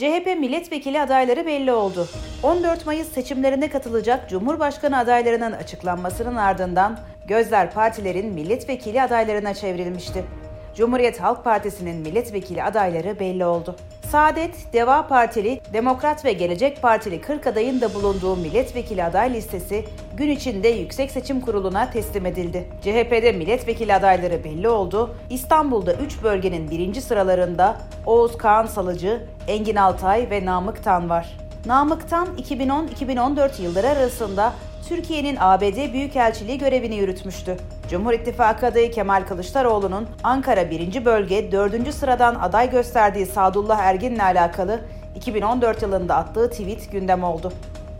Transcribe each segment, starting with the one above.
CHP milletvekili adayları belli oldu. 14 Mayıs seçimlerine katılacak Cumhurbaşkanı adaylarının açıklanmasının ardından gözler partilerin milletvekili adaylarına çevrilmişti. Cumhuriyet Halk Partisi'nin milletvekili adayları belli oldu. Saadet, Deva Partili, Demokrat ve Gelecek Partili 40 adayın da bulunduğu milletvekili aday listesi gün içinde Yüksek Seçim Kurulu'na teslim edildi. CHP'de milletvekili adayları belli oldu. İstanbul'da 3 bölgenin birinci sıralarında Oğuz Kağan Salıcı, Engin Altay ve Namık Tan var. Namık Tan 2010-2014 yılları arasında Türkiye'nin ABD Büyükelçiliği görevini yürütmüştü. Cumhur İttifakı adayı Kemal Kılıçdaroğlu'nun Ankara 1. Bölge 4. sıradan aday gösterdiği Sadullah Ergin'le alakalı 2014 yılında attığı tweet gündem oldu.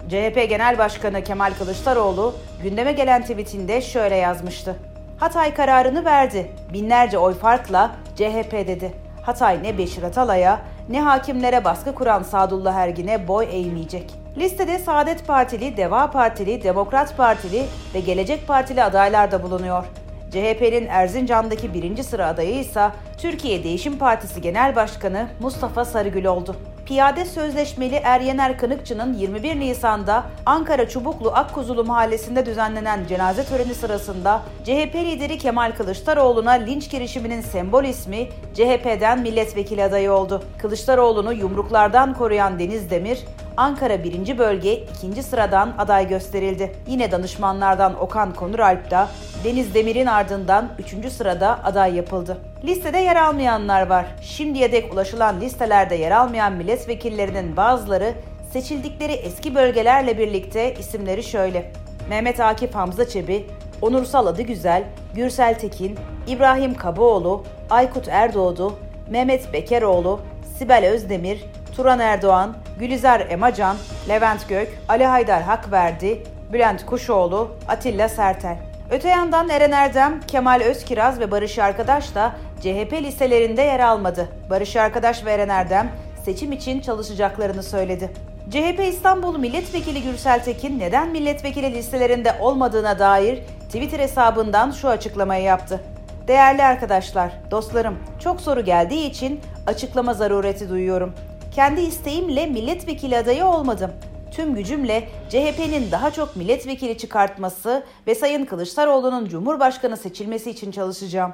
CHP Genel Başkanı Kemal Kılıçdaroğlu gündeme gelen tweetinde şöyle yazmıştı. Hatay kararını verdi. Binlerce oy farkla CHP dedi. Hatay ne Beşir Atalay'a ne hakimlere baskı kuran Sadullah Ergin'e boy eğmeyecek. Listede Saadet Partili, Deva Partili, Demokrat Partili ve Gelecek Partili adaylar da bulunuyor. CHP'nin Erzincan'daki birinci sıra adayı ise Türkiye Değişim Partisi Genel Başkanı Mustafa Sarıgül oldu. Piyade Sözleşmeli Eryener Kınıkçı'nın 21 Nisan'da Ankara Çubuklu Akkuzulu Mahallesi'nde düzenlenen cenaze töreni sırasında CHP lideri Kemal Kılıçdaroğlu'na linç girişiminin sembol ismi CHP'den milletvekili adayı oldu. Kılıçdaroğlu'nu yumruklardan koruyan Deniz Demir, Ankara 1. Bölge 2. sıradan aday gösterildi. Yine danışmanlardan Okan Konuralp da Deniz Demir'in ardından 3. sırada aday yapıldı. Listede yer almayanlar var. Şimdiye dek ulaşılan listelerde yer almayan milletvekillerinin bazıları seçildikleri eski bölgelerle birlikte isimleri şöyle. Mehmet Akif Hamza Çebi, Onursal Adı Güzel, Gürsel Tekin, İbrahim Kabaoğlu, Aykut Erdoğdu, Mehmet Bekeroğlu, Sibel Özdemir, Turan Erdoğan, Gülizar Emacan, Levent Gök, Ali Haydar Hakverdi, Bülent Kuşoğlu, Atilla Sertel. Öte yandan Eren Erdem, Kemal Özkiraz ve Barış Arkadaş da CHP listelerinde yer almadı. Barış Arkadaş ve Eren Erdem seçim için çalışacaklarını söyledi. CHP İstanbul Milletvekili Gürsel Tekin neden milletvekili listelerinde olmadığına dair Twitter hesabından şu açıklamayı yaptı. Değerli arkadaşlar, dostlarım, çok soru geldiği için açıklama zarureti duyuyorum. Kendi isteğimle milletvekili adayı olmadım. Tüm gücümle CHP'nin daha çok milletvekili çıkartması ve Sayın Kılıçdaroğlu'nun Cumhurbaşkanı seçilmesi için çalışacağım.